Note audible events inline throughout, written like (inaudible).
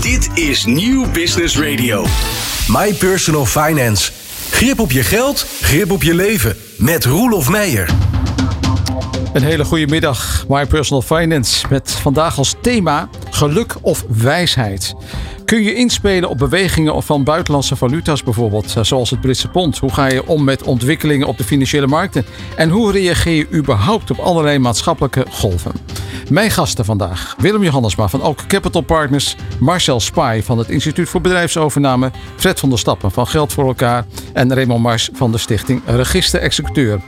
Dit is Nieuw Business Radio. My Personal Finance. Grip op je geld, grip op je leven. Met Roelof Meijer. Een hele goede middag, My Personal Finance. Met vandaag als thema geluk of wijsheid. Kun je inspelen op bewegingen van buitenlandse valuta's bijvoorbeeld, eh, zoals het Britse pond? Hoe ga je om met ontwikkelingen op de financiële markten? En hoe reageer je überhaupt op allerlei maatschappelijke golven? Mijn gasten vandaag: Willem Johannesma van Oak Capital Partners, Marcel Spy van het Instituut voor Bedrijfsovername, Fred van der Stappen van Geld voor elkaar en Raymond Mars van de Stichting Register Executeur.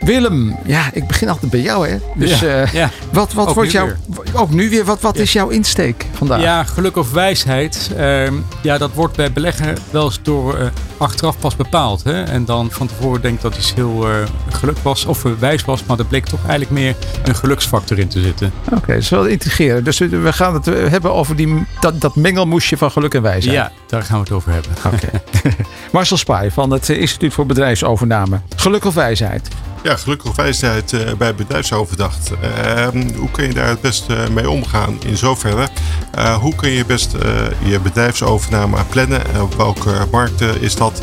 Willem, ja, ik begin altijd bij jou, hè? Dus Ja, eh, ja. wat, wat Ook wordt jouw. Ook nu weer, wat, wat is jouw insteek vandaag? Ja, geluk of wijsheid. ehm, ja, dat wordt bij beleggen wel eens door eh, achteraf pas bepaald. Hè? En dan van tevoren denk ik dat iets heel eh, geluk was of wijs was. Maar er bleek toch eigenlijk meer een geluksfactor in te zitten. Oké, dat is wel intrigerend. Dus we gaan het hebben over die, dat, dat mengelmoesje van geluk en wijsheid. Ja, daar gaan we het over hebben. Oké. (laughs) Marcel Spy van het eh, Instituut voor Bedrijfsovername. Geluk of wijsheid? Ja, gelukkig wijsheid eh, bij bedrijfsoverdacht. Ehm, hoe kun je daar het best eh, mee omgaan in zoverre? Eh, hoe kun je best eh, je bedrijfsovername plannen? En op welke markten is dat?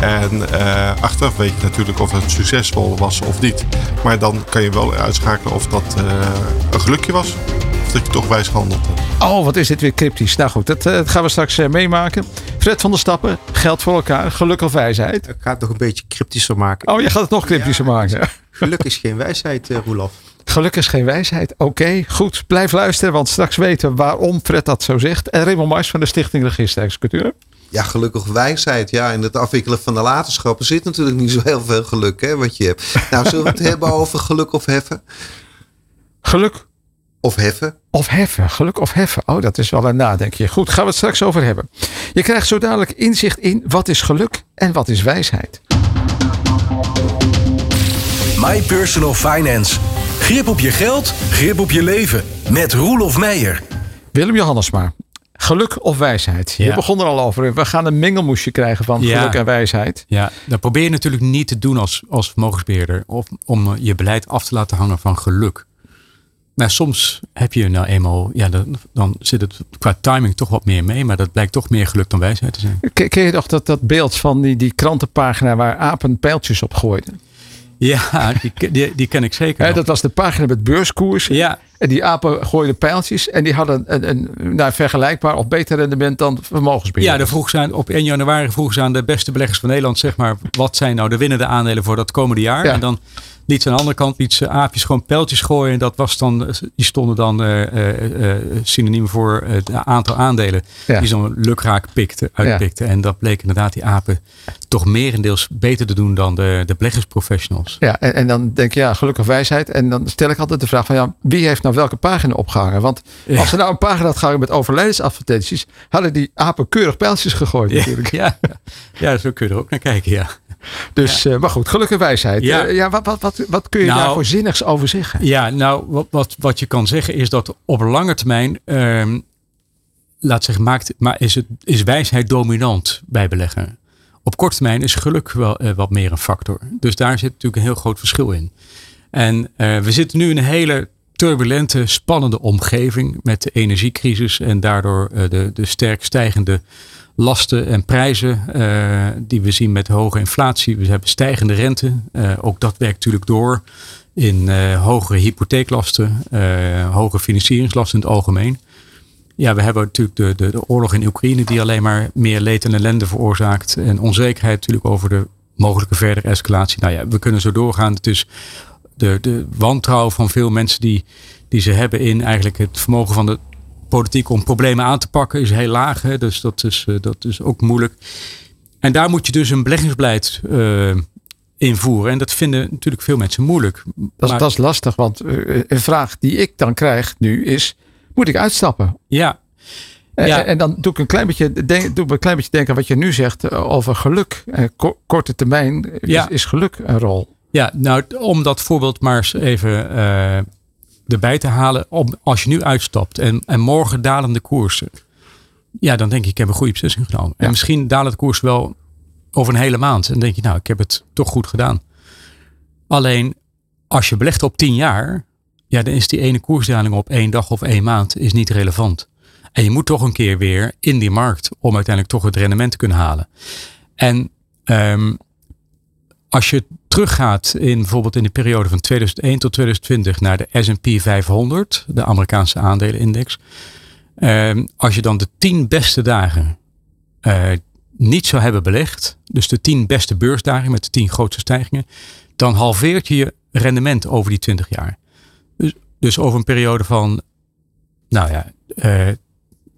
En achteraf weet je natuurlijk of het succesvol was of niet. Maar dan kan je wel uitschakelen of dat een gelukje was. Dat je toch wijs gehandeld hebt. Oh, wat is dit weer cryptisch. Nou goed, dat, eh, dat gaan we straks eh, meemaken. Fred van der Stappen, geld voor elkaar. Geluk of wijsheid? Ik ga het nog een beetje cryptischer maken. Oh, je gaat het nog cryptischer maken. Geluk is geen wijsheid, eh Roelof. Geluk is geen wijsheid. Oké, goed. Blijf luisteren, want straks weten we waarom Fred dat zo zegt. En Raymond Mars van de Stichting Register Executeur. Ja, gelukkig wijsheid. Ja, in het afwikkelen van de latenschappen zit natuurlijk niet zo heel veel geluk, hè, wat je hebt. Nou, zullen we het (laughs) hebben over geluk of heffen? Geluk Of heffen? of heffen. Geluk of heffen. Oh, dat is wel een nadenkje. Goed, gaan we het straks over hebben. Je krijgt zo dadelijk inzicht in wat is geluk en wat is wijsheid. My Personal Finance. Grip op je geld, grip op je leven. Met Roelof Meijer. Willem Johannesma. Geluk of wijsheid? Je Ja. begon er al over. We gaan een mengelmoesje krijgen van Ja. geluk en wijsheid. Ja, dat probeer je natuurlijk niet te doen als, als vermogensbeheerder. Of om je beleid af te laten hangen van geluk. Maar soms heb je nou eenmaal, ja, dan, dan zit het qua timing toch wat meer mee. Maar dat blijkt toch meer geluk dan wijsheid te zijn. Ken, je nog dat, dat beeld van die, die krantenpagina waar apen pijltjes op gooiden? Ja, (laughs) die, ken- die, die ken ik zeker. Dat was de pagina met beurskoersen. Ja, En die apen gooiden pijltjes. En die hadden een, een, nou, vergelijkbaar of beter rendement dan vermogensbeheer. Ja, de vroeg aan, op 1 januari vroegen ze aan de beste beleggers van Nederland, zeg maar, wat zijn nou de winnende aandelen voor dat komende jaar? Ja. En dan liet ze aan de andere kant liet ze aapjes gewoon pijltjes gooien. En dat was dan, die stonden dan eh, eh, eh, synoniem voor het aantal aandelen Ja. die zo'n lukraak pikte, uitpikte. En dat bleek inderdaad die apen toch merendeels beter te doen dan de, de beleggersprofessionals. Ja, en, en dan denk je, ja, gelukkig wijsheid. En dan stel ik altijd de vraag van, ja, wie heeft nou welke pagina opgehangen? Want Ja. als er nou een pagina had gehangen met overlijdensadvertenties, hadden die apen keurig pijltjes gegooid Ja, natuurlijk. ja, ja, zo kun je er ook naar kijken, ja. Dus, eh, maar goed, gelukkig wijsheid. Ja. Ja wat, wat, wat, wat kun je Nou, daar voor zinnigs over zeggen? Ja, nou, wat, wat, wat je kan zeggen is dat op lange termijn, ehm, laat zeggen, maakt, maar is, het, is wijsheid dominant bij beleggen. Op korte termijn is geluk wel eh, wat meer een factor. Dus daar zit natuurlijk een heel groot verschil in. En eh, we zitten nu in een hele turbulente, spannende omgeving met de energiecrisis en daardoor eh, de, de sterk stijgende lasten en prijzen eh, die we zien met hoge inflatie. We hebben stijgende rente. Eh, ook dat werkt natuurlijk door in eh, hogere hypotheeklasten, hogere financieringslasten in het algemeen. Ja, we hebben natuurlijk de, de, de oorlog in Oekraïne die alleen maar meer leed en ellende veroorzaakt. En onzekerheid natuurlijk over de mogelijke verdere escalatie. Nou ja, we kunnen zo doorgaan. Het is de, de wantrouwen van veel mensen die, die ze hebben in eigenlijk het vermogen van de politiek om problemen aan te pakken is heel laag. Hè? Dus dat is, eh, dat is ook moeilijk. En daar moet je dus een beleggingsbeleid eh, invoeren. En dat vinden natuurlijk veel mensen moeilijk. Dat, Maar- dat is lastig, want eh, een vraag die ik dan krijg nu is, moet ik uitstappen? ja, En- Ja. En dan doe ik een klein beetje, denk, doe ik een klein beetje denken wat je nu zegt over geluk. Ko- korte termijn is, Ja. is geluk een rol. Ja, nou, om dat voorbeeld maar eens even eh, erbij te halen. Om, als je nu uitstapt en, en morgen dalen de koersen. Ja, dan denk ik, ik heb een goede beslissing genomen. En misschien dalen de koers wel over een hele maand. En dan denk je, nou, ik heb het toch goed gedaan. Alleen, als je belegt op tien jaar. Ja, dan is die ene koersdaling op één dag of één maand is niet relevant. En je moet toch een keer weer in die markt om uiteindelijk toch het rendement te kunnen halen. En ehm, als je teruggaat in bijvoorbeeld in de periode van 2001 tot 2020 naar de S&P 500, de Amerikaanse aandelenindex. Ehm, als je dan de tien beste dagen eh, niet zou hebben belegd, dus de tien beste beursdagen met de tien grootste stijgingen, dan halveert je je rendement over die 20 jaar. Dus, dus over een periode van, nou ja, eh,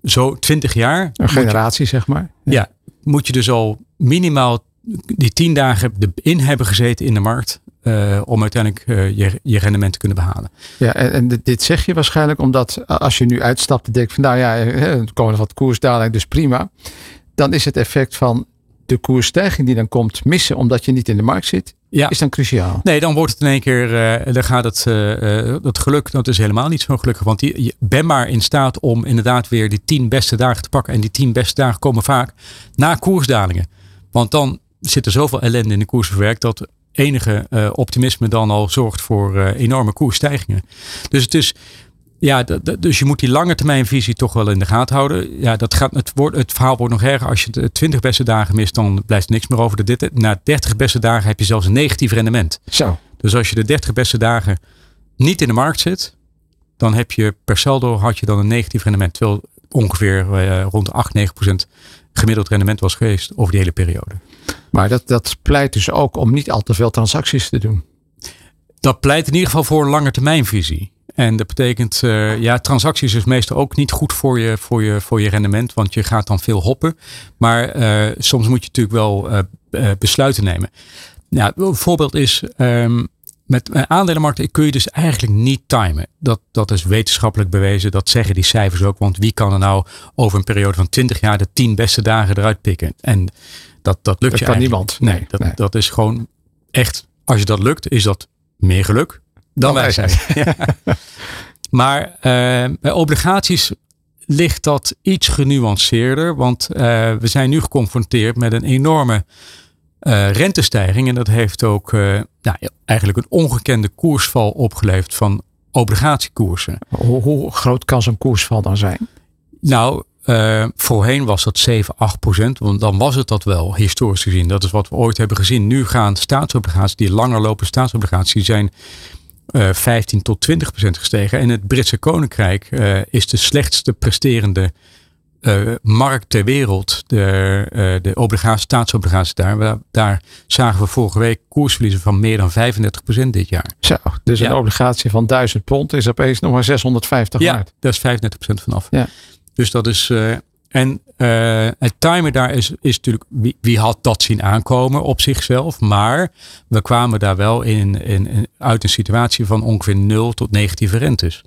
zo 20 jaar. Een generatie, zeg maar. Ja. moet je dus al minimaal die 10 dagen in hebben gezeten in de markt. Uh, om uiteindelijk uh, je, je rendement te kunnen behalen. Ja, en, en, dit zeg je waarschijnlijk omdat als je nu uitstapt en denkt van nou ja, er komen wat koersdaling, dus prima. Dan is het effect van de koersstijging die dan komt missen omdat je niet in de markt zit, ja. is dan cruciaal. Nee, dan wordt het in één keer, uh, dan gaat het, uh, dat geluk, dat is helemaal niet zo gelukkig. Want die, je bent maar in staat om inderdaad weer die tien beste dagen te pakken. En die tien beste dagen komen vaak na koersdalingen. Want dan zit er zoveel ellende in de koers verwerkt dat enige uh, optimisme dan al zorgt voor uh, enorme koersstijgingen. Dus het is, ja, dus je moet die lange termijn visie toch wel in de gaten houden. Ja, dat gaat, het, wordt, het verhaal wordt nog erger. Als je de 20 beste dagen mist, dan blijft er niks meer over. De, na 30 beste dagen heb je zelfs een negatief rendement. Zo. Dus als je de 30 beste dagen niet in de markt zit, dan heb je per saldo had je dan een negatief rendement. Terwijl ongeveer uh, rond 8, 9 procent gemiddeld rendement was geweest over die hele periode. Maar dat, dat pleit dus ook om niet al te veel transacties te doen. Dat pleit in ieder geval voor een lange termijnvisie. En dat betekent, uh, ja, transacties is meestal ook niet goed voor je, voor, je, voor je rendement, want je gaat dan veel hoppen. Maar uh, soms moet je natuurlijk wel uh, besluiten nemen. Ja, een voorbeeld is, um, met aandelenmarkten kun je dus eigenlijk niet timen. Dat, dat is wetenschappelijk bewezen. Dat zeggen die cijfers ook. Want wie kan er nou over een periode van 20 jaar de 10 beste dagen eruit pikken? En dat, dat lukt dat je kan niemand. Nee, dat, nee. dat is gewoon echt. Als je dat lukt, is dat meer geluk dan wijsheid. (laughs) ja. Maar uh, bij obligaties ligt dat iets genuanceerder. Want uh, we zijn nu geconfronteerd met een enorme uh, rentestijging. En dat heeft ook nou, eigenlijk een ongekende koersval opgeleverd van obligatiekoersen. Hoe, hoe groot kan zo'n koersval dan zijn? Nou, uh, voorheen was dat 7, 8 procent. Want dan was het dat wel, historisch gezien. Dat is wat we ooit hebben gezien. Nu gaan staatsobligaties, die langer lopen staatsobligaties, zijn uh, 15 tot 20 procent gestegen. En het Britse Koninkrijk uh, is de slechtste presterende markt ter wereld. De, de obligatie, staatsobligaties daar. Daar zagen we vorige week koersverliezen van meer dan 35 procent dit jaar. Zo, dus ja. een obligatie van 1000 pond is opeens nog maar 650 ja, waard. daar is 35 procent vanaf. Ja. Dus dat is. Uh, en uh, het timer daar is, is natuurlijk. Wie, wie, had dat zien aankomen op zichzelf? Maar we kwamen daar wel in, in, uit een situatie van ongeveer 0 tot negatieve rentes.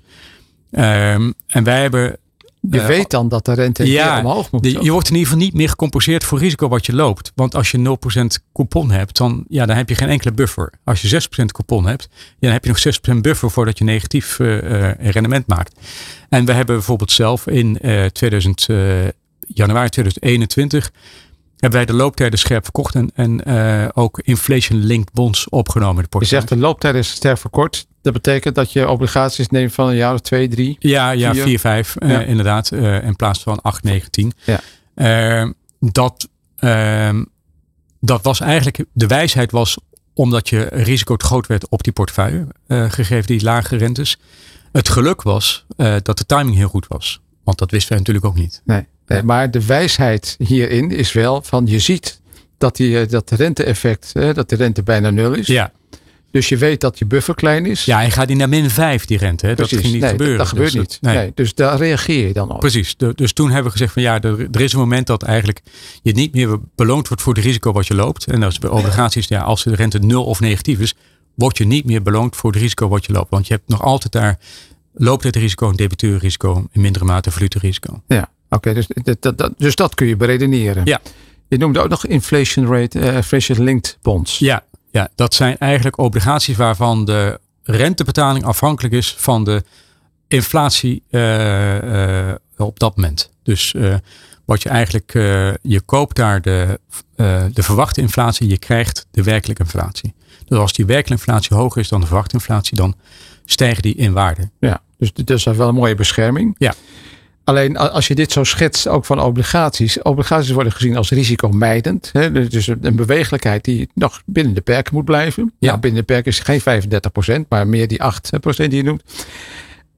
Um, en wij hebben. Je uh, weet dan dat de rente ja, omhoog moet. De, je wordt in ieder geval niet meer gecompenseerd voor risico wat je loopt. Want als je 0% coupon hebt, dan, ja, dan heb je geen enkele buffer. Als je 6% coupon hebt, ja, dan heb je nog 6% buffer voordat je negatief uh, rendement maakt. En we hebben bijvoorbeeld zelf in uh, 2000, januari 2021 hebben wij de looptijden scherp verkocht en, en uh, ook inflation-linked bonds opgenomen. De je zegt de looptijden is sterk verkort. Dat betekent dat je obligaties neemt van een jaar of twee, drie? Ja, ja vier, vier vijf ja. Uh, inderdaad. Uh, in plaats van acht, negen, tien. Ja. dat, dat was eigenlijk, de wijsheid was omdat je risico te groot werd op die portefeuille, gegeven die lage rentes. Het geluk was dat de timing heel goed was. Want dat wisten wij natuurlijk ook niet. Nee. Nee, maar de wijsheid hierin is wel van je ziet dat, die, dat rente-effect, dat de rente bijna nul is. Ja. Dus je weet dat je buffer klein is. Ja, en gaat die naar min 5 die rente. Hè? Dat ging niet nee, gebeuren. Dat, dat gebeurt dus niet. Nee. nee. Dus daar reageer je dan op. Precies. De, dus toen hebben we gezegd van ja, er, er, is een moment dat eigenlijk je niet meer beloond wordt voor het risico wat je loopt. En dat is bij obligaties, ja, als de rente nul of negatief is, word je niet meer beloond voor het risico wat je loopt. Want je hebt nog altijd daar looptijdrisico, een debiteurrisico, in mindere mate valutarisico. Ja. Oké, okay, dus, dat, dat, dus dat kun je beredeneren. Ja. Je noemde ook nog inflation rate, uh, inflation linked bonds. Ja, ja, dat zijn eigenlijk obligaties waarvan de rentebetaling afhankelijk is van de inflatie uh, uh, op dat moment. Dus wat je eigenlijk, je koopt daar de, de verwachte inflatie, je krijgt de werkelijke inflatie. Dus als die werkelijke inflatie hoger is dan de verwachte inflatie, dan stijgen die in waarde. Ja, dus dat is wel een mooie bescherming. Ja. Alleen als je dit zo schetst, ook van obligaties. Obligaties worden gezien als risicomijdend. Hè? Dus een bewegelijkheid die nog binnen de perken moet blijven. Ja, binnen de perken is geen 35%, maar meer die 8% die je noemt.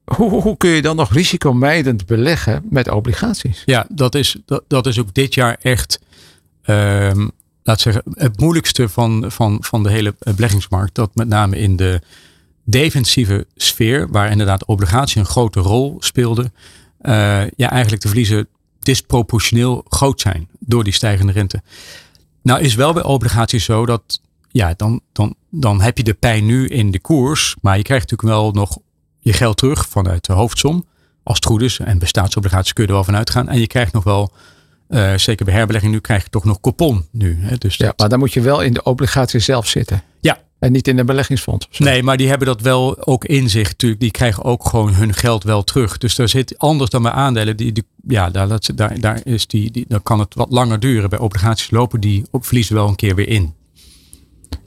Hoe, hoe, kun je dan nog risicomijdend beleggen met obligaties? Ja, dat is, dat, dat is ook dit jaar echt, uh, laat zeggen, het moeilijkste van, van, van de hele beleggingsmarkt. Dat met name in de defensieve sfeer, waar inderdaad obligatie een grote rol speelde, ja, eigenlijk de verliezen disproportioneel groot zijn door die stijgende rente. Nou is wel bij obligaties zo dat ja, dan, dan, dan heb je de pijn nu in de koers, maar je krijgt natuurlijk wel nog je geld terug vanuit de hoofdsom. Als het goed is. En bij staatsobligaties kun je er wel van uitgaan. En je krijgt nog wel, uh, zeker bij herbelegging nu, krijg je toch nog coupon nu. Hè? Dus ja, maar dan moet je wel in de obligatie zelf zitten. Ja. En niet in een beleggingsfonds. Nee, maar die hebben dat wel ook in zich natuurlijk. Die krijgen ook gewoon hun geld wel terug. Dus daar zit anders dan bij aandelen. Die, die, ja, daar, daar, daar, is die, die, dan kan het wat langer duren. Bij obligaties lopen die op verliezen wel een keer weer in.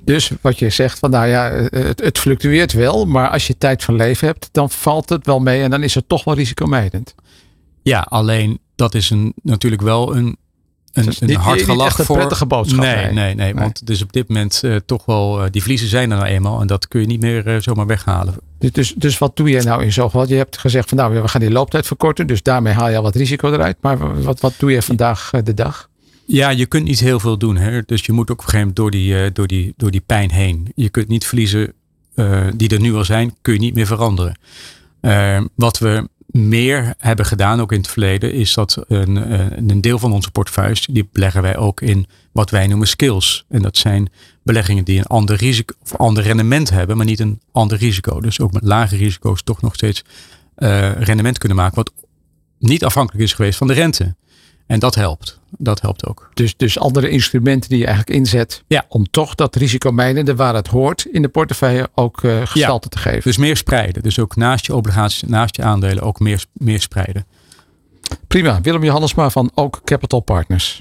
Dus wat je zegt, van nou ja, het, het, fluctueert wel, maar als je tijd van leven hebt, dan valt het wel mee en dan is het toch wel risicomijdend. Ja, alleen dat is een, natuurlijk wel een, een, dus een hard gelach voor. prettige boodschap. Nee, nee, nee, nee, want het is op dit moment uh, toch wel, uh, die verliezen zijn er nou eenmaal en dat kun je niet meer uh, zomaar weghalen. Dus, dus, dus wat doe je nou in zo'n geval? Je hebt gezegd van nou, we gaan die looptijd verkorten, dus daarmee haal je al wat risico eruit. Maar wat, wat doe je vandaag de dag? Ja, je kunt niet heel veel doen. Hè? Dus je moet ook op een gegeven moment door die, door die, door die pijn heen. Je kunt niet verliezen die er nu al zijn, kun je niet meer veranderen. Uh, wat we meer hebben gedaan, ook in het verleden, is dat een, een deel van onze portefeuilles, die beleggen wij ook in wat wij noemen skills. En dat zijn beleggingen die een ander risico of ander rendement hebben, maar niet een ander risico. Dus ook met lage risico's toch nog steeds rendement kunnen maken, wat niet afhankelijk is geweest van de rente. En dat helpt. Dat helpt ook. Dus, dus andere instrumenten die je eigenlijk inzet ja. om toch dat risicomijdende waar het hoort in de portefeuille ook uh, gestalte ja. te geven. Dus meer spreiden. Dus ook naast je obligaties, naast je aandelen ook meer, meer spreiden. Prima. Willem Johannesma van Ook Capital Partners.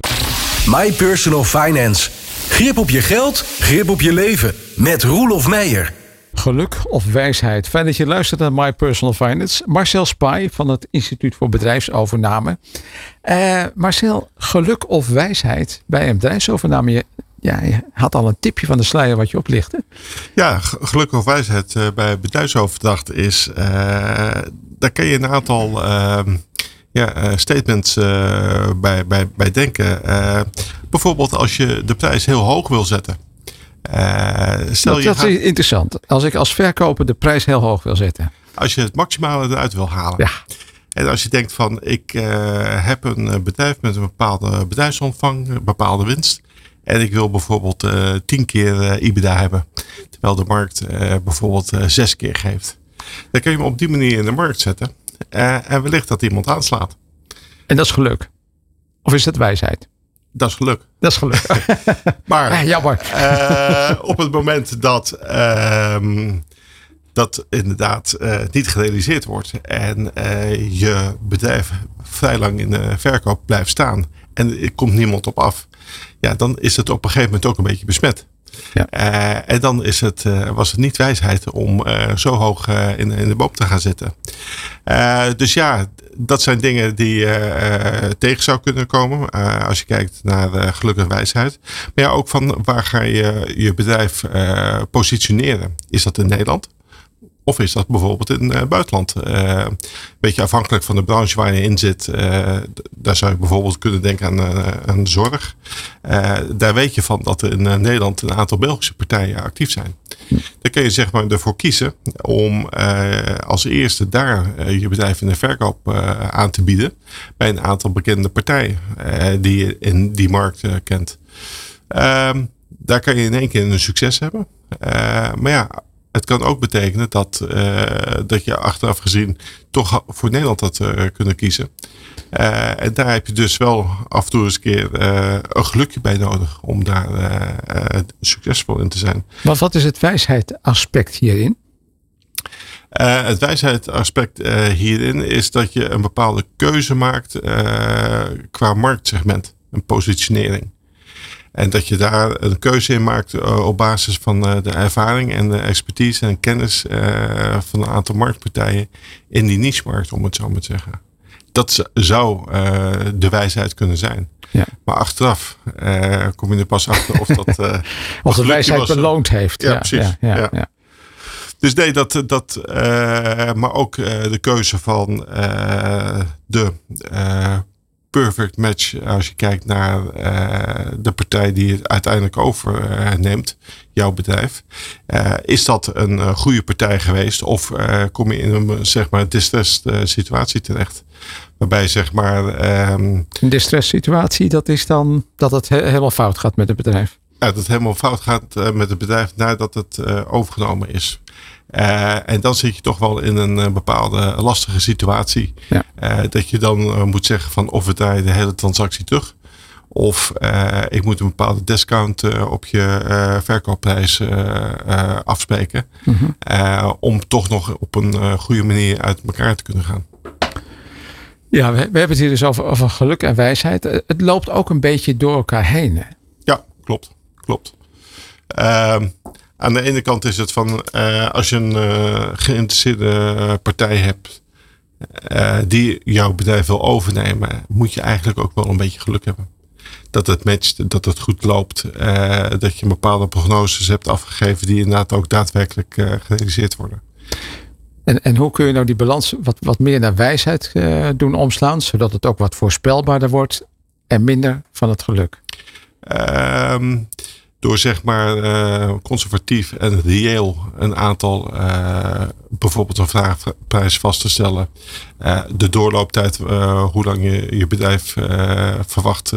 My Personal Finance. Grip op je geld, grip op je leven. Met Roelof Meijer. Geluk of wijsheid? Fijn dat je luistert naar My Personal Finance. Marcel Spy van het Instituut voor Bedrijfsovername. Uh, Marcel, geluk of wijsheid bij een bedrijfsovername? Je, had al een tipje van de sluier wat je oplichtte. Ja, geluk of wijsheid uh, bij bedrijfsoverdracht is... Uh, daar kun je een aantal ehm, ja, statements bij, bij, bij denken. bijvoorbeeld als je de prijs heel hoog wil zetten... Uh, stel dat, je dat gaat, is interessant. Als ik als verkoper de prijs heel hoog wil zetten. Als je het maximale eruit wil halen. Ja. En als je denkt van ik uh, heb een bedrijf met een bepaalde bedrijfsomvang, een bepaalde winst. En ik wil bijvoorbeeld uh, tien keer IBDA hebben. Terwijl de markt bijvoorbeeld zes keer geeft. Dan kun je hem op die manier in de markt zetten. en wellicht dat iemand aanslaat. En dat is geluk. Of is dat wijsheid? Dat is geluk. Dat is geluk. (laughs) maar ja, jammer. Uh, op het moment dat, uh, dat inderdaad uh, niet gerealiseerd wordt en uh, je bedrijf vrij lang in de verkoop blijft staan en er komt niemand op af, ja, dan is het op een gegeven moment ook een beetje besmet. Ja. en dan is het, was het niet wijsheid om zo hoog in, in de boom te gaan zitten. dus ja, dat zijn dingen die tegen zou kunnen komen. Als je kijkt naar gelukkige wijsheid. Maar ja, ook van waar ga je je bedrijf positioneren? Is dat in Nederland? Of is dat bijvoorbeeld in het buitenland? Een beetje afhankelijk van de branche waar je in zit. daar zou je bijvoorbeeld kunnen denken aan, aan zorg. daar weet je van dat er in Nederland een aantal Belgische partijen actief zijn. Dan kun je zeg maar ervoor kiezen om als eerste daar je bedrijf in de verkoop aan te bieden. Bij een aantal bekende partijen die je in die markt kent. Ehm, daar kan je in één keer een succes hebben. maar ja, het kan ook betekenen dat, dat je achteraf gezien toch voor Nederland had kunnen kiezen. Uh, en daar heb je dus wel af en toe eens een keer een gelukje bij nodig om daar succesvol in te zijn. Maar wat is het wijsheidsaspect hierin? het wijsheidsaspect hierin is dat je een bepaalde keuze maakt qua marktsegment, een positionering. En dat je daar een keuze in maakt op basis van de ervaring en de expertise en kennis van een aantal marktpartijen in die niche-markt, om het zo maar te zeggen. dat zou eh, de wijsheid kunnen zijn. Ja. Maar achteraf eh, kom je er pas achter of dat. eh, (laughs) Of de wijsheid was, eh, beloond heeft. Ja, precies. Ja, ja, Ja. ja. Dus nee, dat, dat eh, maar ook eh, de keuze van eh, de eh, perfect match. Als je kijkt naar eh, de partij die het uiteindelijk overneemt, jouw bedrijf. Eh, is dat een eh, goede partij geweest? Of kom je in een zeg maar distressed eh, situatie terecht? Waarbij zeg maar ehm, Een distress situatie, dat is dan dat het he- helemaal fout gaat met het bedrijf. ja, dat het helemaal fout gaat met het bedrijf nadat het overgenomen is. Eh, en dan zit je toch wel in een eh, bepaalde lastige situatie. Ja. Eh, dat je dan moet zeggen van of we draaien de hele transactie terug. Of ik moet een bepaalde discount op je verkoopprijs afspreken. Mhm. Om toch nog op een goede manier uit elkaar te kunnen gaan. Ja, we, we hebben het hier dus over, over geluk en wijsheid. Het loopt ook een beetje door elkaar heen. hè? Ja, klopt. Klopt. Ehm, aan de ene kant is het van eh, als je een eh, geïnteresseerde partij hebt eh, die jouw bedrijf wil overnemen, moet je eigenlijk ook wel een beetje geluk hebben. Dat het matcht, dat het goed loopt, dat je bepaalde prognoses hebt afgegeven die inderdaad ook daadwerkelijk gerealiseerd worden. En, en hoe kun je nou die balans wat, wat meer naar wijsheid doen omslaan, zodat het ook wat voorspelbaarder wordt en minder van het geluk? Ehm, door zeg maar eh, conservatief en reëel een aantal, eh, bijvoorbeeld een vraagprijs vast te stellen. Eh, de doorlooptijd, hoe lang je je bedrijf verwacht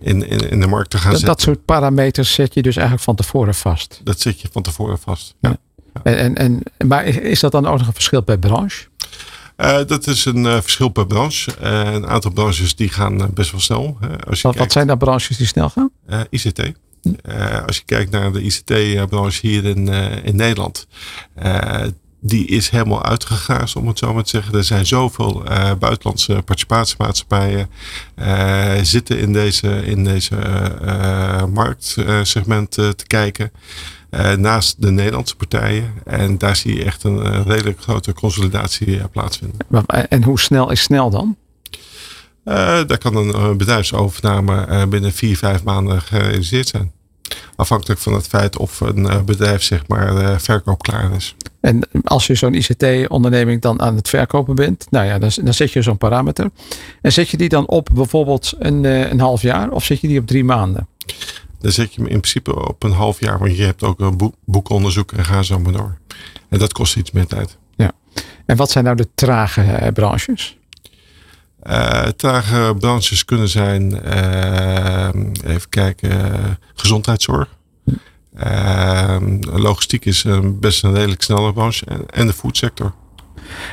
in, in, in de markt te gaan zetten. dat soort parameters zet je dus eigenlijk van tevoren vast. Dat zet je van tevoren vast. Ja. En, en, en, maar is dat dan ook nog een verschil per branche? Dat is een verschil per branche. Een aantal branches die gaan best wel snel. als je Wat, zijn dan branches die snel gaan? ICT. Eh, als je kijkt naar de ICT-branche hier in, eh, in Nederland. eh, die is helemaal uitgegaasd, om het zo maar te zeggen. Er zijn zoveel buitenlandse participatiemaatschappijen zitten in deze, in deze marktsegment te kijken. naast de Nederlandse partijen. En daar zie je echt een redelijk grote consolidatie plaatsvinden. En hoe snel is snel dan? Eh, daar kan een eh, bedrijfsovername eh, binnen vier, vijf maanden gerealiseerd zijn. Afhankelijk van het feit of een bedrijf zeg maar eh, verkoop klaar is. En als je zo'n ICT-onderneming dan aan het verkopen bent, nou ja, dan, dan zet je zo'n parameter. En zet je die dan op bijvoorbeeld een, een half jaar of zet je die op drie maanden? Dan zet je hem in principe op een half jaar, want je hebt ook een boek, boekonderzoek en ga zo maar door. En dat kost iets meer tijd. En wat zijn nou de trage branches? Eh, trage branches kunnen zijn, eh, even kijken, eh, gezondheidszorg. Eh, logistiek is een best een redelijk snelle branche. En, de foodsector.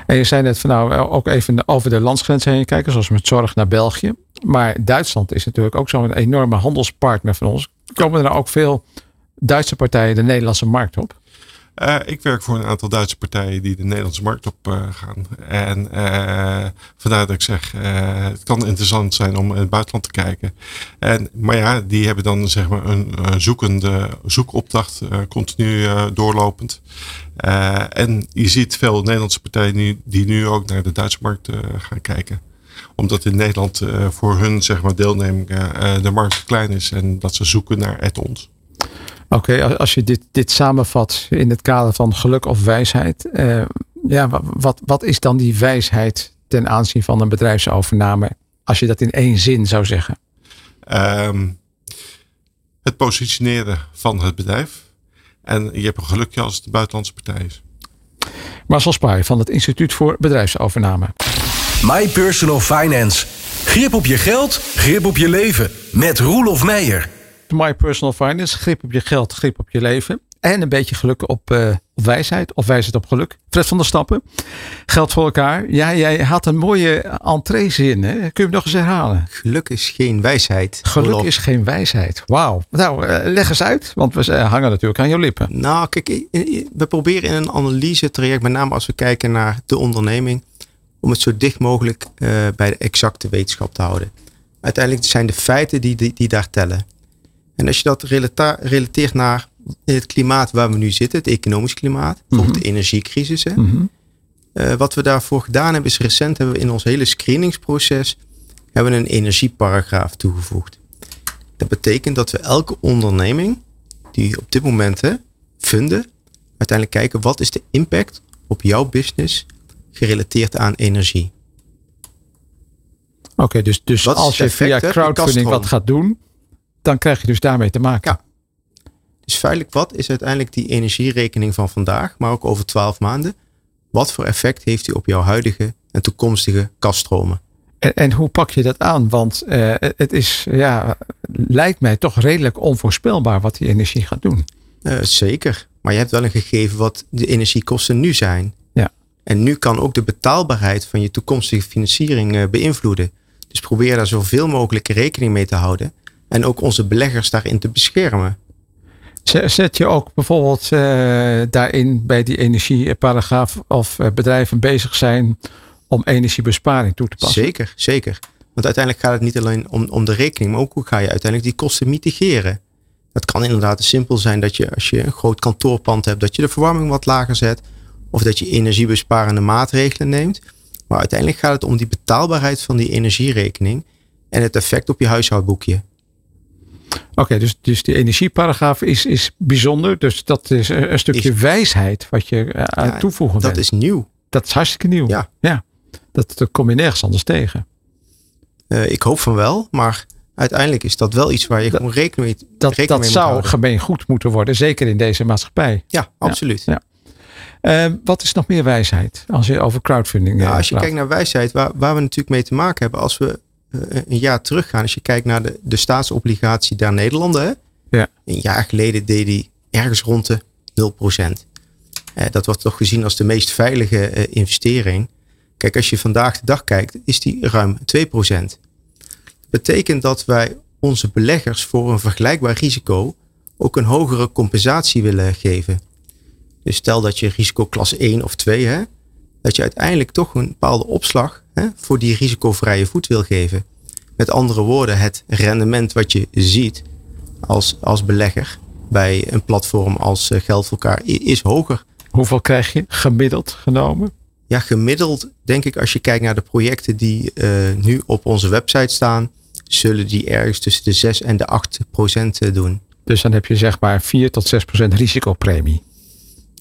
En je zei net van nou eh, ook even over de landsgrenzen heen kijken, zoals met zorg naar België. Maar Duitsland is natuurlijk ook zo'n enorme handelspartner van ons. Komen er ook veel Duitse partijen de Nederlandse markt op? Eh, ik werk voor een aantal Duitse partijen die de Nederlandse markt op eh, gaan. En eh, vandaar dat ik zeg, het kan interessant zijn om in het buitenland te kijken. En, maar ja, die hebben dan zeg maar een, zoekende zoekopdracht continu doorlopend. En je ziet veel Nederlandse partijen die nu ook naar de Duitse markt gaan kijken omdat in Nederland voor hun zeg maar, deelneming de markt klein is en dat ze zoeken naar add-ons. Oké, als- als je dit, dit samenvat in het kader van geluk of wijsheid. eh, ja, wa- wat, wat is dan die wijsheid ten aanzien van een bedrijfsovername? Als je dat in één zin zou zeggen. Ehm, het positioneren van het bedrijf. En je hebt een gelukje als het een buitenlandse partij is. Marcel Spaar van het Instituut voor Bedrijfsovername. My Personal Finance. Grip op je geld, grip op je leven. Met Roelof Meijer. My Personal Finance, grip op je geld, grip op je leven. En een beetje geluk op, eh, op wijsheid of wijsheid op geluk. Fred van der Stappen, geld voor elkaar. Ja, jij had een mooie entreezin. Hè? Kun je hem nog eens herhalen? Geluk is geen wijsheid. Geluk is geen wijsheid. Wauw. Nou, eh, leg eens uit, want we eh, hangen natuurlijk aan je lippen. Nou, kijk, we proberen in een analyse traject, met name als we kijken naar de onderneming, om het zo dicht mogelijk bij de exacte wetenschap te houden. Uiteindelijk zijn de feiten die, die, die daar tellen. En als je dat relateert naar het klimaat waar we nu zitten, het economisch klimaat, bijvoorbeeld de energiecrisis, hè, Mhm. Uh, wat we daarvoor gedaan hebben is recent hebben we in ons hele screeningsproces hebben we een energieparagraaf toegevoegd. Dat betekent dat we elke onderneming die op dit moment hè, vinden, uiteindelijk kijken wat is de impact op jouw business gerelateerd aan energie. Oké, dus, dus als je via crowdfunding wat gaat doen, dan krijg je dus daarmee te maken. Ja. Dus feitelijk, wat is uiteindelijk die energierekening van vandaag, maar ook over 12 maanden? Wat voor effect heeft die op jouw huidige en toekomstige kaststromen? En, en, hoe pak je dat aan? Want uh, het is, ja, lijkt mij toch redelijk onvoorspelbaar wat die energie gaat doen. Uh, zeker. Maar je hebt wel een gegeven wat de energiekosten nu zijn. Ja. En nu kan ook de betaalbaarheid van je toekomstige financiering uh, beïnvloeden. Dus probeer daar zoveel mogelijk rekening mee te houden. En ook onze beleggers daarin te beschermen. Zet je ook bijvoorbeeld uh, daarin bij die energieparagraaf of uh, bedrijven bezig zijn om energiebesparing toe te passen? Zeker, zeker. Want uiteindelijk gaat het niet alleen om, om de rekening, maar ook hoe ga je uiteindelijk die kosten mitigeren. Het kan inderdaad simpel zijn dat je als je een groot kantoorpand hebt, dat je de verwarming wat lager zet. Of dat je energiebesparende maatregelen neemt. Maar uiteindelijk gaat het om die betaalbaarheid van die energierekening en het effect op je huishoudboekje. Oké, dus, dus die energieparagraaf is, is bijzonder. Dus dat is een stukje wijsheid wat je uh, ja, toevoegen Dat is nieuw. Dat is hartstikke nieuw. Ja. ja. Dat, dat kom je nergens anders tegen. Uh, ik hoop van wel, maar uiteindelijk is dat wel iets waar je dat, gewoon rekening mee, dat, rekening dat mee zou houden. gemeen goed moeten worden, zeker in deze maatschappij. Ja, absoluut. Ja, ja. Uh, wat is nog meer wijsheid als je over crowdfunding nou, Als je praat? kijkt naar wijsheid, waar, waar we natuurlijk mee te maken hebben, als we een jaar teruggaan, als je kijkt naar de, de staatsobligatie der Nederlanden, hè? Ja. een jaar geleden deed die ergens rond de 0%. Uh, dat wordt toch gezien als de meest veilige uh, investering. Kijk, als je vandaag de dag kijkt, is die ruim 2%. Dat betekent dat wij onze beleggers voor een vergelijkbaar risico ook een hogere compensatie willen geven. Dus stel dat je risico klas 1 of 2 hebt, dat je uiteindelijk toch een bepaalde opslag hè, voor die risicovrije voet wil geven. Met andere woorden, het rendement wat je ziet als, als belegger bij een platform als uh, Geld voor elkaar is hoger. Hoeveel krijg je gemiddeld genomen? Ja, gemiddeld denk ik als je kijkt naar de projecten die uh, nu op onze website staan, zullen die ergens tussen de 6 en de 8 procent doen. Dus dan heb je zeg maar 4 tot 6 procent risicopremie.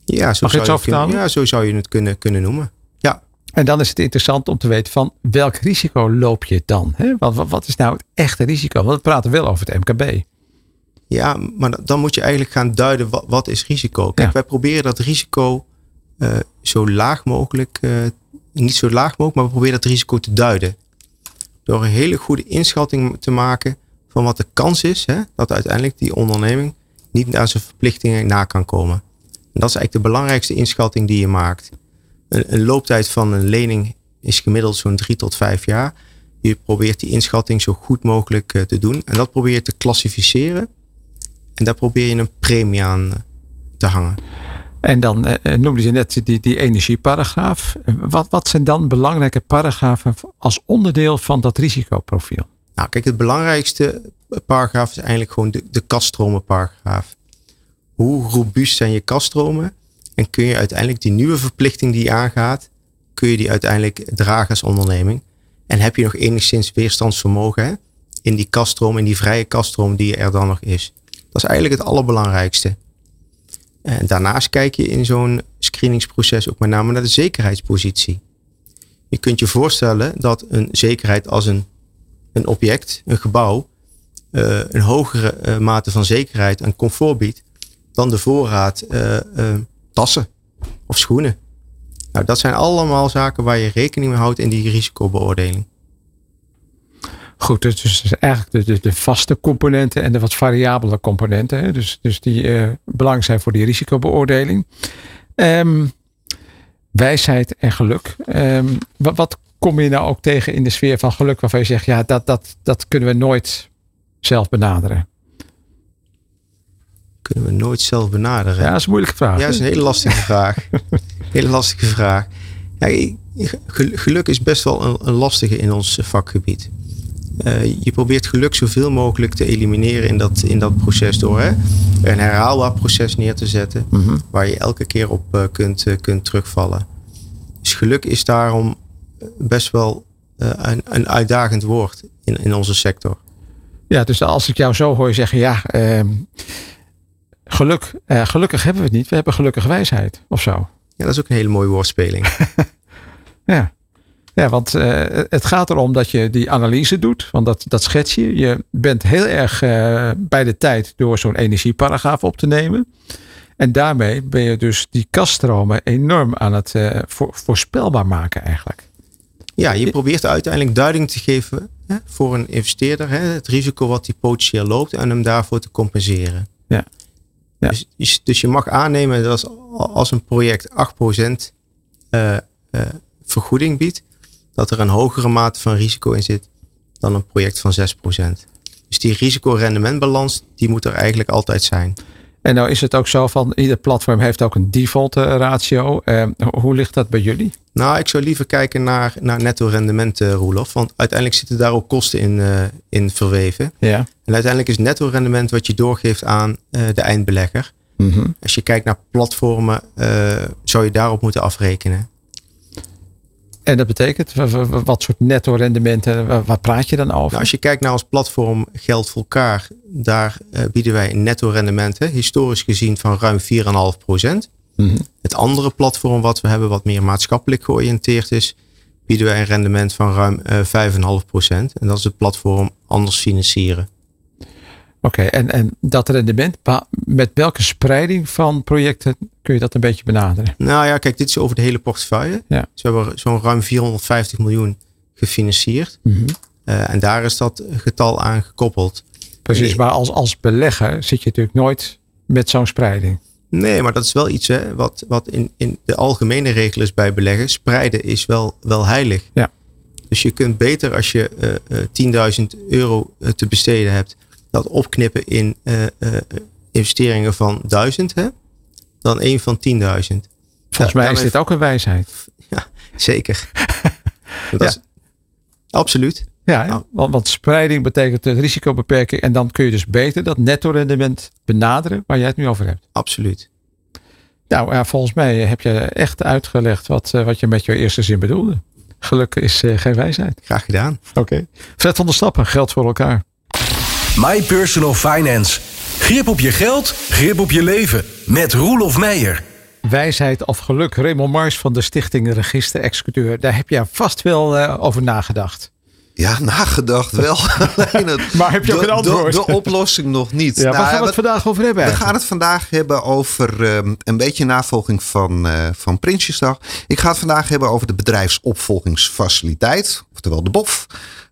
Ja, zo Mag je het zo zou, je kunnen, ja, zo zou je het kunnen, kunnen noemen. Ja, En dan is het interessant om te weten van welk risico loop je dan? Hè? Wat, wat, wat is nou het echte risico? Want we praten wel over het MKB. ja, maar dan- moet je eigenlijk gaan duiden wat, wat is risico. Kijk, Ja. wij proberen dat risico eh, zo laag mogelijk, eh, niet zo laag mogelijk, maar we proberen dat risico te duiden. Door een hele goede inschatting te maken van wat de kans is hè, dat uiteindelijk die onderneming niet aan zijn verplichtingen na kan komen. En dat is eigenlijk de belangrijkste inschatting die je maakt. Een, een looptijd van een lening is gemiddeld zo'n drie tot vijf jaar. Je probeert die inschatting zo goed mogelijk eh, te doen. En dat probeer je te klassificeren. En daar probeer je een premie aan eh, te hangen. En dan eh, eh, noemde je net die, die energieparagraaf. Wat, wat zijn dan belangrijke paragrafen als onderdeel van dat risicoprofiel? Nou, kijk, het belangrijkste paragraaf is eigenlijk gewoon de, de kaststromenparagraaf. Hoe robuust zijn je kaststromen? En kun je uiteindelijk die nieuwe verplichting die je aangaat, kun je die uiteindelijk dragen als onderneming? En heb je nog enigszins weerstandsvermogen in die kaststroom, in die vrije kaststroom die er dan nog is? Dat is eigenlijk het allerbelangrijkste. En daarnaast kijk je in zo'n screeningsproces ook met name naar de zekerheidspositie. Je kunt je voorstellen dat een zekerheid als een een object, een gebouw, eh, een hogere eh, mate van zekerheid en comfort biedt dan de voorraad eh, eh, tassen of schoenen. Nou, dat zijn allemaal zaken waar je rekening mee houdt in die risicobeoordeling. Goed, dus, dus eigenlijk de, de, de vaste componenten en de wat variabele componenten. Hè? Dus, dus die eh, belangrijk zijn voor die risicobeoordeling. Ehm, wijsheid en geluk. Ehm, wat, wat kom je nou ook tegen in de sfeer van geluk waarvan je zegt, ja, dat, dat, dat kunnen we nooit zelf benaderen? Kunnen we nooit zelf benaderen. Ja, dat is een moeilijke vraag. Ja, dat is een hele lastige vraag. (laughs) hele lastige vraag. Ja, geluk is best wel een, een lastige in ons vakgebied. Eh, je probeert geluk zoveel mogelijk te elimineren in dat, in dat proces door hè, een herhaalbaar proces neer te zetten. Mhm. Waar je elke keer op eh, kunt, eh, kunt terugvallen. Dus geluk is daarom best wel een, een uitdagend woord in, in onze sector. Ja, dus als ik jou zo hoor zeggen, ja, ehm, geluk, uh, gelukkig hebben we het niet. We hebben gelukkig wijsheid of zo. Ja, dat is ook een hele mooie woordspeling. (laughs) ja. Ja, want uh, het gaat erom dat je die analyse doet. Want dat, dat schets je. Je bent heel erg uh, bij de tijd door zo'n energieparagraaf op te nemen. En daarmee ben je dus die kaststromen enorm aan het voor, voorspelbaar maken eigenlijk. Ja, je probeert uiteindelijk duiding te geven hè, voor een investeerder. Hè, het risico wat die potentieel loopt en hem daarvoor te compenseren. Ja. Ja. Dus, dus, je mag aannemen dat als, een project 8% uh, uh, vergoeding biedt, dat er een hogere mate van risico in zit dan een project van 6%. Dus die risico-rendementbalans, die moet er eigenlijk altijd zijn. En nou is het ook zo van ieder platform heeft ook een default ratio. Eh, hoe ligt dat bij jullie? Nou, ik zou liever kijken naar, naar netto rendement, uh, Roelof. Want uiteindelijk zitten daar ook kosten in, uh, in verweven. Ja. En uiteindelijk is netto rendement wat je doorgeeft aan uh, de eindbelegger. Mm -hmm. Als je kijkt naar platformen, zou je daarop moeten afrekenen. En dat betekent, wat soort netto rendementen, waar praat je dan over? Nou, als je kijkt naar ons platform Geld voor elkaar, daar uh, bieden wij een netto rendement, hè, historisch gezien van ruim 4,5 procent. Mm -hmm. Het andere platform wat we hebben, wat meer maatschappelijk georiënteerd is, bieden wij een rendement van ruim uh, 5,5 procent. En dat is het platform Anders Financieren. Oké, okay, en, en dat rendement, met welke spreiding van projecten kun je dat een beetje benaderen? Nou ja, kijk, dit is over de hele portefeuille. Ja. Dus we hebben zo'n ruim 450 miljoen gefinancierd. Mm -hmm. uh, en daar is dat getal aan gekoppeld. Precies, maar als, als belegger zit je natuurlijk nooit met zo'n spreiding. Nee, maar dat is wel iets hè, wat, wat in, in de algemene regel is bij beleggen. Spreiden is wel, wel heilig. Ja. Dus je kunt beter als je uh, uh, 10.000 euro te besteden hebt, dat opknippen in uh, investeringen van 1000 hè, dan één van 10.000. Volgens ja, mij is dit ook een wijsheid. (laughs) Ja, zeker. (laughs) dat ja. Is, absoluut. Ja, nou. want, want, spreiding betekent het risico beperken. En dan kun je dus beter dat netto rendement benaderen waar jij het nu over hebt. Absoluut. Nou, ja, volgens mij heb je echt uitgelegd wat, uh, wat je met je eerste zin bedoelde. Geluk is uh, geen wijsheid. Graag gedaan. Oké. Okay. Fred van der Stappen, geld voor elkaar. My Personal Finance. Grip op je geld, grip op je leven. Met Roelof Meijer. Wijsheid of geluk. Raymond Mars van de Stichting Register Executeur. Daar heb je vast wel uh, over nagedacht. Ja, nagedacht wel. (laughs) het, maar heb je ook een antwoord? De, de, oplossing nog niet. Ja, nou, waar gaan we het vandaag over hebben? We gaan het vandaag hebben over um, een beetje navolging van, uh, van Prinsjesdag. Ik ga het vandaag hebben over de bedrijfsopvolgingsfaciliteit. Oftewel de BOF.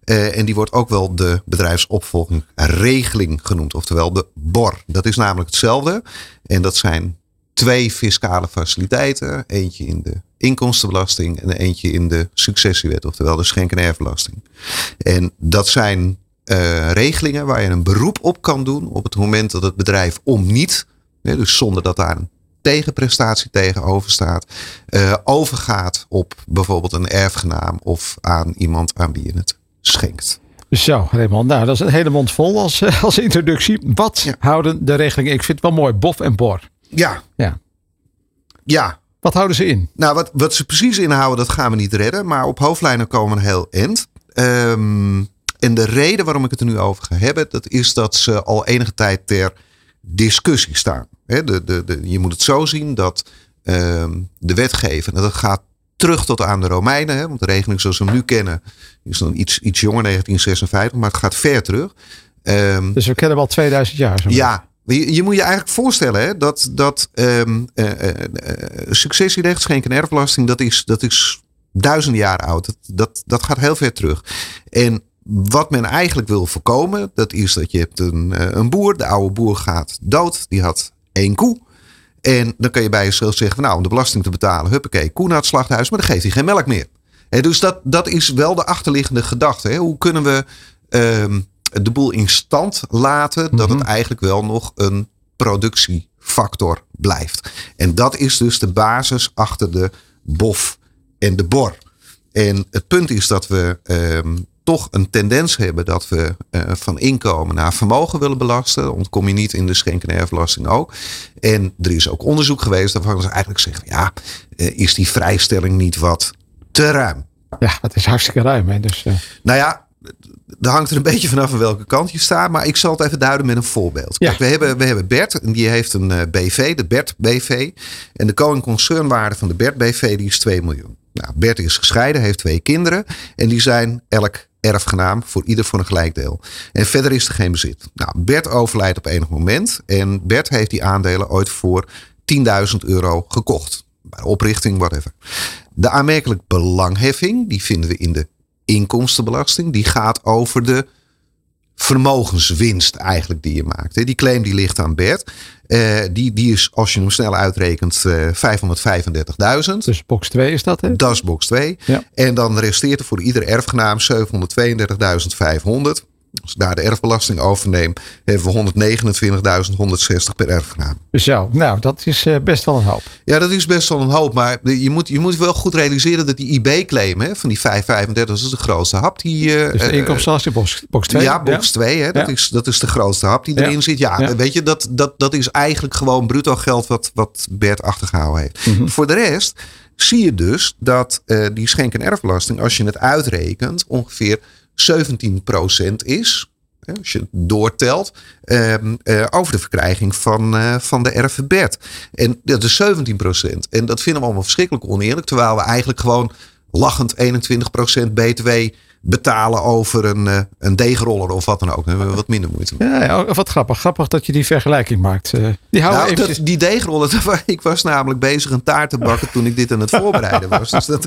Uh, en die wordt ook wel de bedrijfsopvolgingregeling genoemd. Oftewel de BOR. Dat is namelijk hetzelfde. En dat zijn twee fiscale faciliteiten. Eentje in de inkomstenbelasting en eentje in de successiewet, oftewel de schenk- en erfbelasting. En dat zijn uh, regelingen waar je een beroep op kan doen op het moment dat het bedrijf om niet, dus zonder dat daar een tegenprestatie tegenover staat, uh, overgaat op bijvoorbeeld een erfgenaam of aan iemand aan wie je het schenkt. Zo, Raymond. Nou, dat is een hele mond vol als, als introductie. Wat ja. houden de regelingen? Ik vind het wel mooi, BOF en BOR. Ja. Ja. Ja. Wat houden ze in? Nou, wat, wat ze precies inhouden, dat gaan we niet redden. Maar op hoofdlijnen komen we een heel eind. Um, en de reden waarom ik het er nu over ga hebben, dat is dat ze al enige tijd ter discussie staan. He, de, de, de, je moet het zo zien dat um, de wetgever, dat gaat terug tot aan de Romeinen. Hè, want de regeling zoals we hem nu kennen is dan iets, iets jonger, 1956, maar het gaat ver terug. Um, dus we kennen wel 2000 jaar. Zo ja, je, je, moet je eigenlijk voorstellen hè, dat, dat um, uh, uh, successierecht, schenk- en erfbelasting, dat is, dat is duizenden jaren oud. Dat, dat, dat gaat heel ver terug. En wat men eigenlijk wil voorkomen, dat is dat je hebt een, een boer, de oude boer gaat dood, die had één koe. En dan kan je bij jezelf zeggen, nou om de belasting te betalen, huppakee, koe naar het slachthuis, maar dan geeft hij geen melk meer. En dus dat, dat is wel de achterliggende gedachte. Hè? Hoe kunnen we um, de boel in stand laten, dat Mhm. het eigenlijk wel nog een productiefactor blijft. En dat is dus de basis achter de BOF en de BOR. En het punt is dat we um, toch een tendens hebben dat we uh, van inkomen naar vermogen willen belasten. Ontkom je niet in de schenken- en erfbelasting ook. En er is ook onderzoek geweest waarvan ze eigenlijk zeggen: ja, uh, is die vrijstelling niet wat te ruim? Ja, dat is hartstikke ruim. Hè? Dus, uh... Nou ja, dat hangt er een beetje vanaf aan welke kant je staat. Maar ik zal het even duiden met een voorbeeld. Kijk, we, hebben, we hebben Bert en die heeft een BV, de Bert BV. En de koning concernwaarde van de Bert BV die is 2 miljoen. Nou, Bert is gescheiden, heeft twee kinderen. En die zijn elk erfgenaam voor ieder voor een gelijk deel. En verder is er geen bezit. Nou, Bert overlijdt op enig moment. En Bert heeft die aandelen ooit voor 10.000 euro gekocht. Bij oprichting, whatever. De aanmerkelijk belangheffing, die vinden we in de inkomstenbelasting. Die gaat over de vermogenswinst eigenlijk die je maakt. Die claim die ligt aan Bert. Uh, die, die is, als je hem snel uitrekent, uh, 535.000. Dus box 2 is dat, hè? Dat is box 2. Ja. En dan resteert er voor ieder erfgenaam 732.500. Als ik daar de erfbelasting overneem, hebben we 129.160 per erfgenaam. Zo, nou, dat is uh, best wel een hoop. Ja, dat is best wel een hoop. Maar je moet, je moet wel goed realiseren dat die IB-claim van die 535, dat is de grootste hap. Die, dus de inkomstenbelasting box, box 2? Ja, box 2. Hè, dat, ja. is, dat is de grootste hap die erin zit. Ja, ja, weet je, dat, dat, dat is eigenlijk gewoon bruto geld wat, wat Bert achtergehouden heeft. Mm -hmm. Voor de rest zie je dus dat uh, die schenk- en erfbelasting, als je het uitrekent, ongeveer 17% is. Als je het doortelt. Uh, uh, over de verkrijging van, uh, van de erfenbed. En dat is 17%. En dat vinden we allemaal verschrikkelijk oneerlijk. Terwijl we eigenlijk gewoon lachend 21% BTW betalen over een, uh, een deegroller of wat dan ook. Dan hebben we wat minder moeite mee. Ja, ja, wat grappig. Grappig dat je die vergelijking maakt. Uh, die houden nou, eventjes... dat, die deegroller, (laughs) ik was namelijk bezig een taart te bakken toen ik dit aan het voorbereiden was. Dus dat,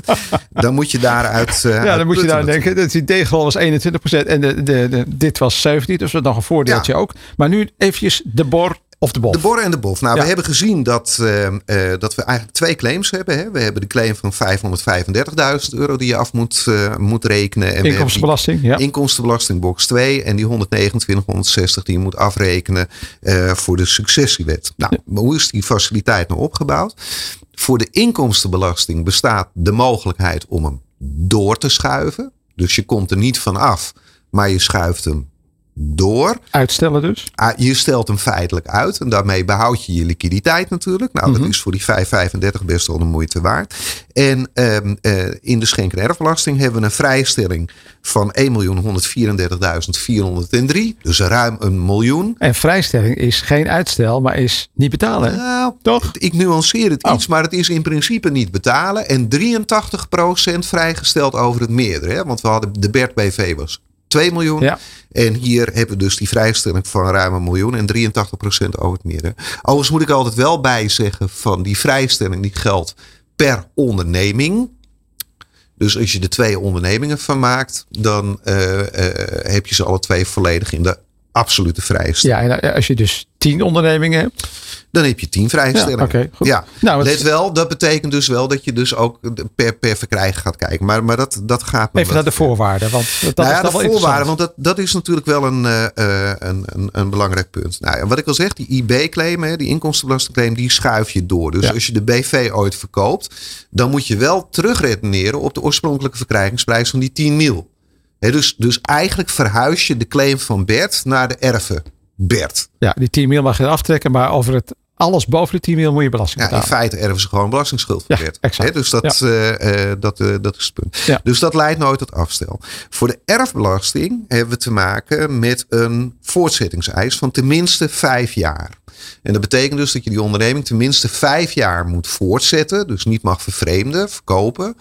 dan moet je daaruit uh, Ja, dan moet je daar denken. Dat die deegroller was 21% en de, de, de, dit was 17%. Dus dat is nog een voordeeltje ja. ook. Maar nu eventjes de bor of de bof? De bor en de bof. Nou, ja. we hebben gezien dat, uh, uh, dat we eigenlijk twee claims hebben. Hè. We hebben de claim van 535.000 euro die je af moet, uh, moet rekenen. En inkomstenbelasting, ja. Inkomstenbelasting box 2 en die 129,160 die je moet afrekenen voor de successiewet. Nou, ja. hoe is die faciliteit nou opgebouwd? Voor de inkomstenbelasting bestaat de mogelijkheid om hem door te schuiven. Dus je komt er niet van af, maar je schuift hem door. Uitstellen dus? Je stelt hem feitelijk uit en daarmee behoud je je liquiditeit natuurlijk. Nou, dat mm -hmm. is voor die 5,35 best wel de moeite waard. En um, uh, in de schenk- en erfbelasting hebben we een vrijstelling van 1.134.403. Dus ruim een miljoen. En vrijstelling is geen uitstel, maar is niet betalen. Nou, toch? Ik nuanceer het oh. iets, maar het is in principe niet betalen. En 83% vrijgesteld over het meerdere. Hè? Want we hadden de Bert BV was 2 miljoen. Ja. En hier hebben we dus die vrijstelling van ruim een miljoen en 83% over het midden. Overigens moet ik altijd wel bij zeggen van die vrijstelling die geldt per onderneming. Dus als je er twee ondernemingen van maakt, dan uh, uh, heb je ze alle twee volledig in de absolute vrijstelling. Ja, en als je dus tien ondernemingen hebt. Dan heb je tien vrijstellingen. Ja, okay, goed. ja. Nou, Let wel, dat betekent dus wel dat je dus ook per, per verkrijgen gaat kijken. Maar, maar dat, dat gaat Even naar de voorwaarden. Want dat nou ja, is de voorwaarden, want dat, dat is natuurlijk wel een, uh, een, een, een belangrijk punt. Nou, wat ik al zeg, die IB-claim, die inkomstenbelastingclaim, die schuif je door. Dus ja. als je de BV ooit verkoopt, dan moet je wel terugredeneren op de oorspronkelijke verkrijgingsprijs van die 10 mil. He, dus, dus eigenlijk verhuis je de claim van Bert naar de erven Bert. Ja, die 10 mil mag je aftrekken, maar over het alles boven de 10 mil moet je belasting betalen. Ja, in feite erven ze gewoon belastingsschuld ja. He, dus dat, ja. uh, uh, dat, uh, dat is het punt. Ja. Dus dat leidt nooit tot afstel. Voor de erfbelasting hebben we te maken met een voortzettingseis van tenminste vijf jaar. En dat betekent dus dat je die onderneming tenminste vijf jaar moet voortzetten. Dus niet mag vervreemden, verkopen.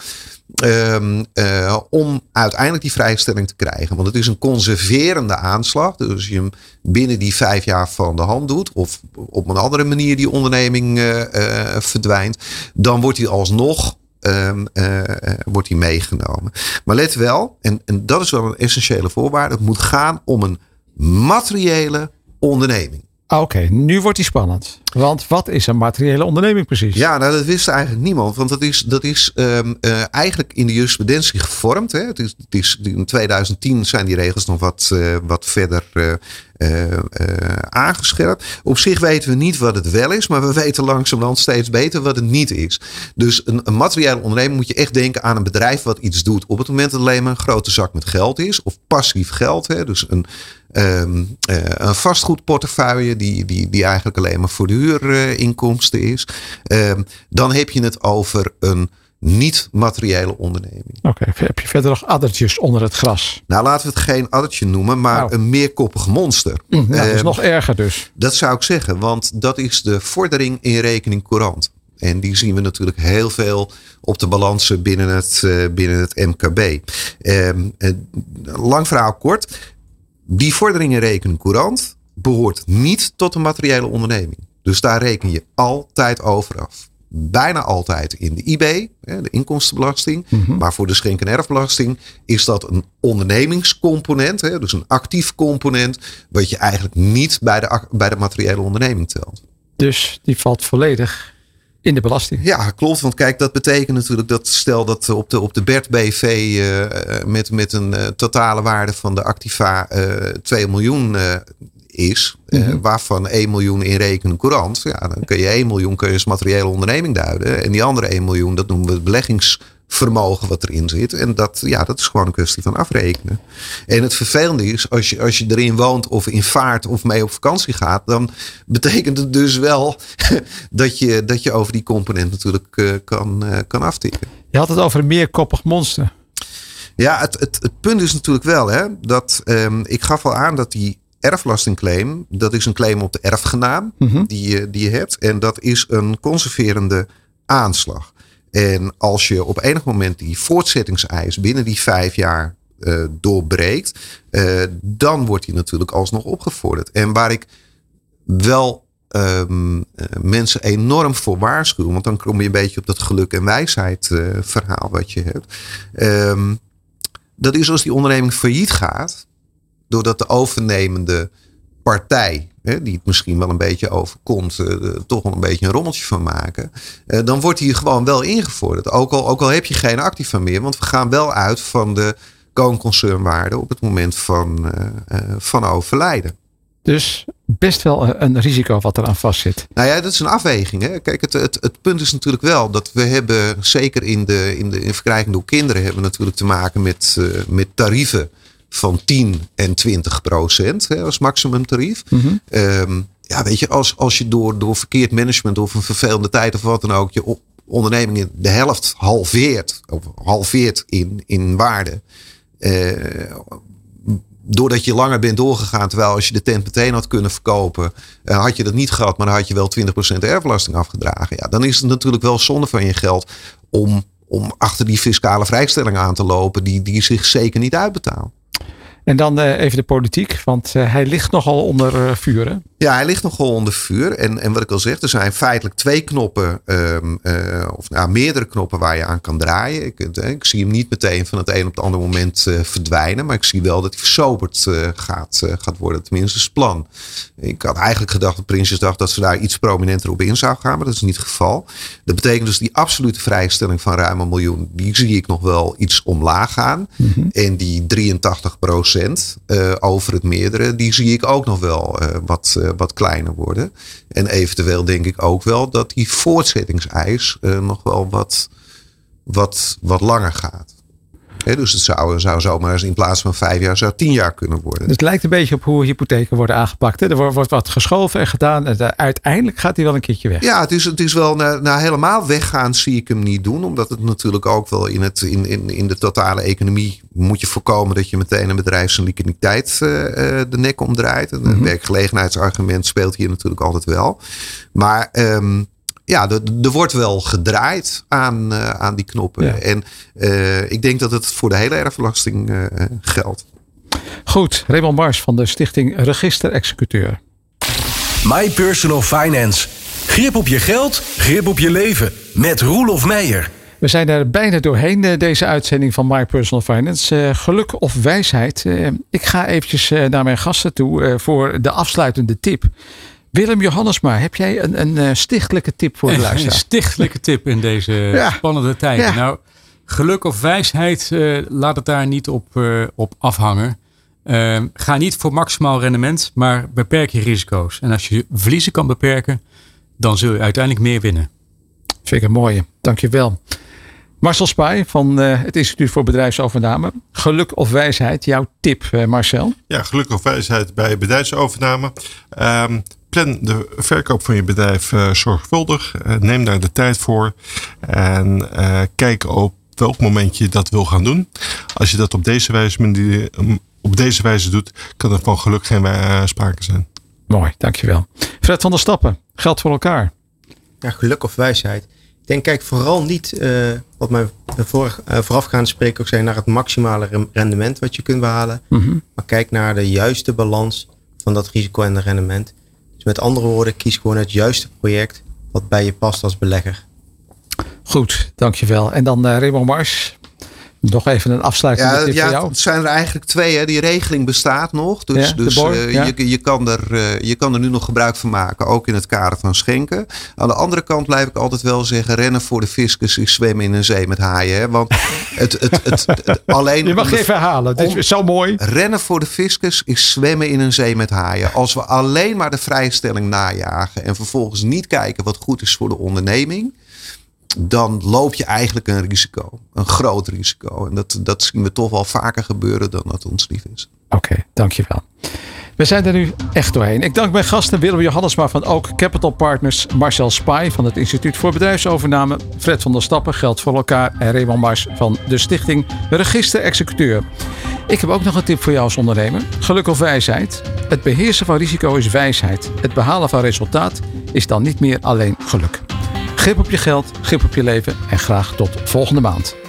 Um, uh, om uiteindelijk die vrijstelling te krijgen. Want het is een conserverende aanslag. Dus als je hem binnen die vijf jaar van de hand doet. Of op een andere manier die onderneming uh, uh, verdwijnt. Dan wordt hij alsnog um, wordt hij meegenomen. Maar let wel, en, en dat is wel een essentiële voorwaarde. Het moet gaan om een materiële onderneming. Ah, Oké, nu wordt die spannend. Want wat is een materiële onderneming precies? Ja, nou, dat wist eigenlijk niemand. Want dat is, dat is um, uh, eigenlijk in de jurisprudentie gevormd. Hè. Het is, het is, in 2010 zijn die regels nog wat, uh, wat verder uh, aangescherpt. Op zich weten we niet wat het wel is. Maar we weten langzamerhand steeds beter wat het niet is. Dus een, een materiële onderneming moet je echt denken aan een bedrijf wat iets doet. Op het moment dat het alleen maar een grote zak met geld is. Of passief geld. Hè. Dus een, Um, uh, een vastgoedportefeuille die, die, die eigenlijk alleen maar voor de huurinkomsten uh, is. Um, dan heb je het over een niet-materiële onderneming. Oké, okay. heb je verder nog addertjes onder het gras? Nou, laten we het geen addertje noemen, maar nou. een meerkoppig monster. Mm, nou, dat is um, nog erger dus. Dat zou ik zeggen, want dat is de vordering in rekening courant. En die zien we natuurlijk heel veel op de balansen binnen het, uh, binnen het MKB. Um, lang verhaal kort. Die vordering in rekening courant behoort niet tot een materiële onderneming. Dus daar reken je altijd over af. Bijna altijd in de IB, de inkomstenbelasting. Mm-hmm. Maar voor de schenk- en erfbelasting is dat een ondernemingscomponent. Dus een actief component. Wat je eigenlijk niet bij de, bij de materiële onderneming telt. Dus die valt volledig in de belasting. Ja, klopt. Want kijk, dat betekent natuurlijk dat stel dat op de, op de BERT BV uh, met, met een uh, totale waarde van de activa uh, 2 miljoen is, mm-hmm. waarvan 1 miljoen in rekenen courant, ja, dan kun je 1 miljoen kun je als materiële onderneming duiden. En die andere 1 miljoen, dat noemen we het beleggings vermogen wat erin zit. En dat, ja, dat is gewoon een kwestie van afrekenen. En het vervelende is, als je, als je erin woont of in vaart of mee op vakantie gaat, dan betekent het dus wel (laughs) dat je, dat je over die component natuurlijk uh, kan, uh, kan aftikken. Je had het over een meerkoppig monster. Ja, het, het, het punt is natuurlijk wel hè, dat um, ik gaf al aan dat die erfbelastingclaim, dat is een claim op de erfgenaam mm-hmm. die, je, die je hebt. En dat is een conserverende aanslag. En als je op enig moment die voortzettingseis binnen die vijf jaar uh, doorbreekt, uh, dan wordt die natuurlijk alsnog opgevorderd. En waar ik wel um, uh, mensen enorm voor waarschuw, want dan kom je een beetje op dat geluk en wijsheid verhaal wat je hebt. Um, dat is als die onderneming failliet gaat, doordat de overnemende partij, hè, die het misschien wel een beetje overkomt, uh, toch wel een beetje een rommeltje van maken. Uh, dan wordt hier gewoon wel ingevorderd. Ook al, ook al heb je geen activa meer, want we gaan wel uit van de concernwaarde op het moment van, uh, van overlijden. Dus best wel een risico wat eraan vastzit. Nou ja, dat is een afweging. Hè? Kijk, het, het, het punt is natuurlijk wel dat we hebben, zeker in de, in de in verkrijging door kinderen, hebben we natuurlijk te maken met, uh, met tarieven van 10 en 20 procent hè, als maximumtarief. Mm-hmm. Um, ja, weet je, als, als je door, door verkeerd management of een vervelende tijd of wat dan ook, je onderneming in de helft halveert, of halveert in, in waarde. Uh, doordat je langer bent doorgegaan, terwijl als je de tent meteen had kunnen verkopen, uh, had je dat niet gehad, maar dan had je wel 20% erfbelasting afgedragen. Ja, dan is het natuurlijk wel zonde van je geld om, om achter die fiscale vrijstelling aan te lopen, die, die zich zeker niet uitbetaalt. En dan uh, even de politiek, want uh, hij ligt nogal onder uh, vuur. Ja, hij ligt nogal onder vuur. En, en wat ik al zeg, er zijn feitelijk twee knoppen, um, of nou, meerdere knoppen waar je aan kan draaien. Ik, ik, zie hem niet meteen van het een op het andere moment verdwijnen, maar ik zie wel dat hij versoberd gaat, gaat worden. Tenminste, is het plan. Ik had eigenlijk gedacht op Prinsjesdag dat ze daar iets prominenter op in zou gaan, maar dat is niet het geval. Dat betekent dus die absolute vrijstelling van ruim een miljoen, die zie ik nog wel iets omlaag gaan. Mm-hmm. En die 83 procent over het meerdere, die zie ik ook nog wel wat, uh, wat kleiner worden. En eventueel denk ik ook wel dat die voortzettingseis nog wel wat, wat, wat langer gaat. He, dus het zou, zou zomaar eens in plaats van vijf jaar zou tien jaar kunnen worden. Dus het lijkt een beetje op hoe hypotheken worden aangepakt. Hè? Er wordt, wordt, wat geschoven en gedaan. En uiteindelijk gaat hij wel een keertje weg. Ja, het is, het is wel naar, naar helemaal weggaan zie ik hem niet doen. Omdat het natuurlijk ook wel in, het, in, in, in de totale economie moet je voorkomen dat je meteen een bedrijf zijn liquiditeit uh, de nek omdraait. Het mm-hmm. werkgelegenheidsargument speelt hier natuurlijk altijd wel. Maar um, ja, er wordt wel gedraaid aan, uh, aan die knoppen. Ja. En uh, ik denk dat het voor de hele erfbelasting uh, geldt. Goed, Raymond Mars van de stichting Register Executeur. My Personal Finance. Grip op je geld, grip op je leven. Met Roelof Meijer. We zijn er bijna doorheen, deze uitzending van My Personal Finance. geluk of wijsheid. ik ga eventjes naar mijn gasten toe voor de afsluitende tip. Willem Johannesma, heb jij een, een uh, stichtelijke tip voor de (laughs) luisteraar? Een stichtelijke tip in deze ja. spannende tijden. Ja. Nou, geluk of wijsheid, uh, laat het daar niet op, uh, op afhangen. Ehm, ga niet voor maximaal rendement, maar beperk je risico's. En als je verliezen kan beperken, dan zul je uiteindelijk meer winnen. Vind ik een mooie. Dankjewel. Marcel Spij van uh, het Instituut voor Bedrijfsovername. Geluk of wijsheid, jouw tip uh, Marcel? Ja, geluk of wijsheid bij bedrijfsovername. Um, plan de verkoop van je bedrijf uh, zorgvuldig. neem daar de tijd voor. En kijk op welk moment je dat wil gaan doen. Als je dat op deze wijze, op deze wijze doet, kan er van geluk geen sprake zijn. Mooi, dankjewel. Fred van der Stappen, geld voor elkaar. Ja, geluk of wijsheid. Ik denk, kijk vooral niet, uh, wat mijn voor, uh, voorafgaande spreker ook zei, naar het maximale rendement wat je kunt behalen. Mm -hmm. Maar kijk naar de juiste balans van dat risico en de rendement. Met andere woorden, kies gewoon het juiste project wat bij je past als belegger. Goed, dankjewel. En dan uh, Raymond Mars, nog even een afsluiting ja, voor jou. Het zijn er eigenlijk twee. Hè. Die regeling bestaat nog. Dus, Ja, dus eh, ja. je, je, kan er, eh, je kan er nu nog gebruik van maken. Ook in het kader van schenken. Aan de andere kant blijf ik altijd wel zeggen. Rennen voor de fiscus is zwemmen in een zee met haaien. Hè. Want het, het, het, het- (laughs) alleen Je mag de- even herhalen. Dit om- is zo mooi. Rennen voor de fiscus is zwemmen in een zee met haaien. Als we alleen maar de vrijstelling najagen en vervolgens niet kijken wat goed is voor de onderneming, dan loop je eigenlijk een risico. Een groot risico. En dat, dat zien we toch wel vaker gebeuren dan dat ons lief is. Oké, dankjewel. We zijn er nu echt doorheen. Ik dank mijn gasten Willem Johannesma van Ook Capital Partners, Marcel Spij van het Instituut voor Bedrijfsovername, Fred van der Stappen, Geld voor elkaar en Raymond Mars van de Stichting Register Executeur. Ik heb ook nog een tip voor jou als ondernemer. Geluk of wijsheid. Het beheersen van risico is wijsheid. Het behalen van resultaat is dan niet meer alleen geluk. Grip op je geld, grip op je leven en graag tot volgende maand.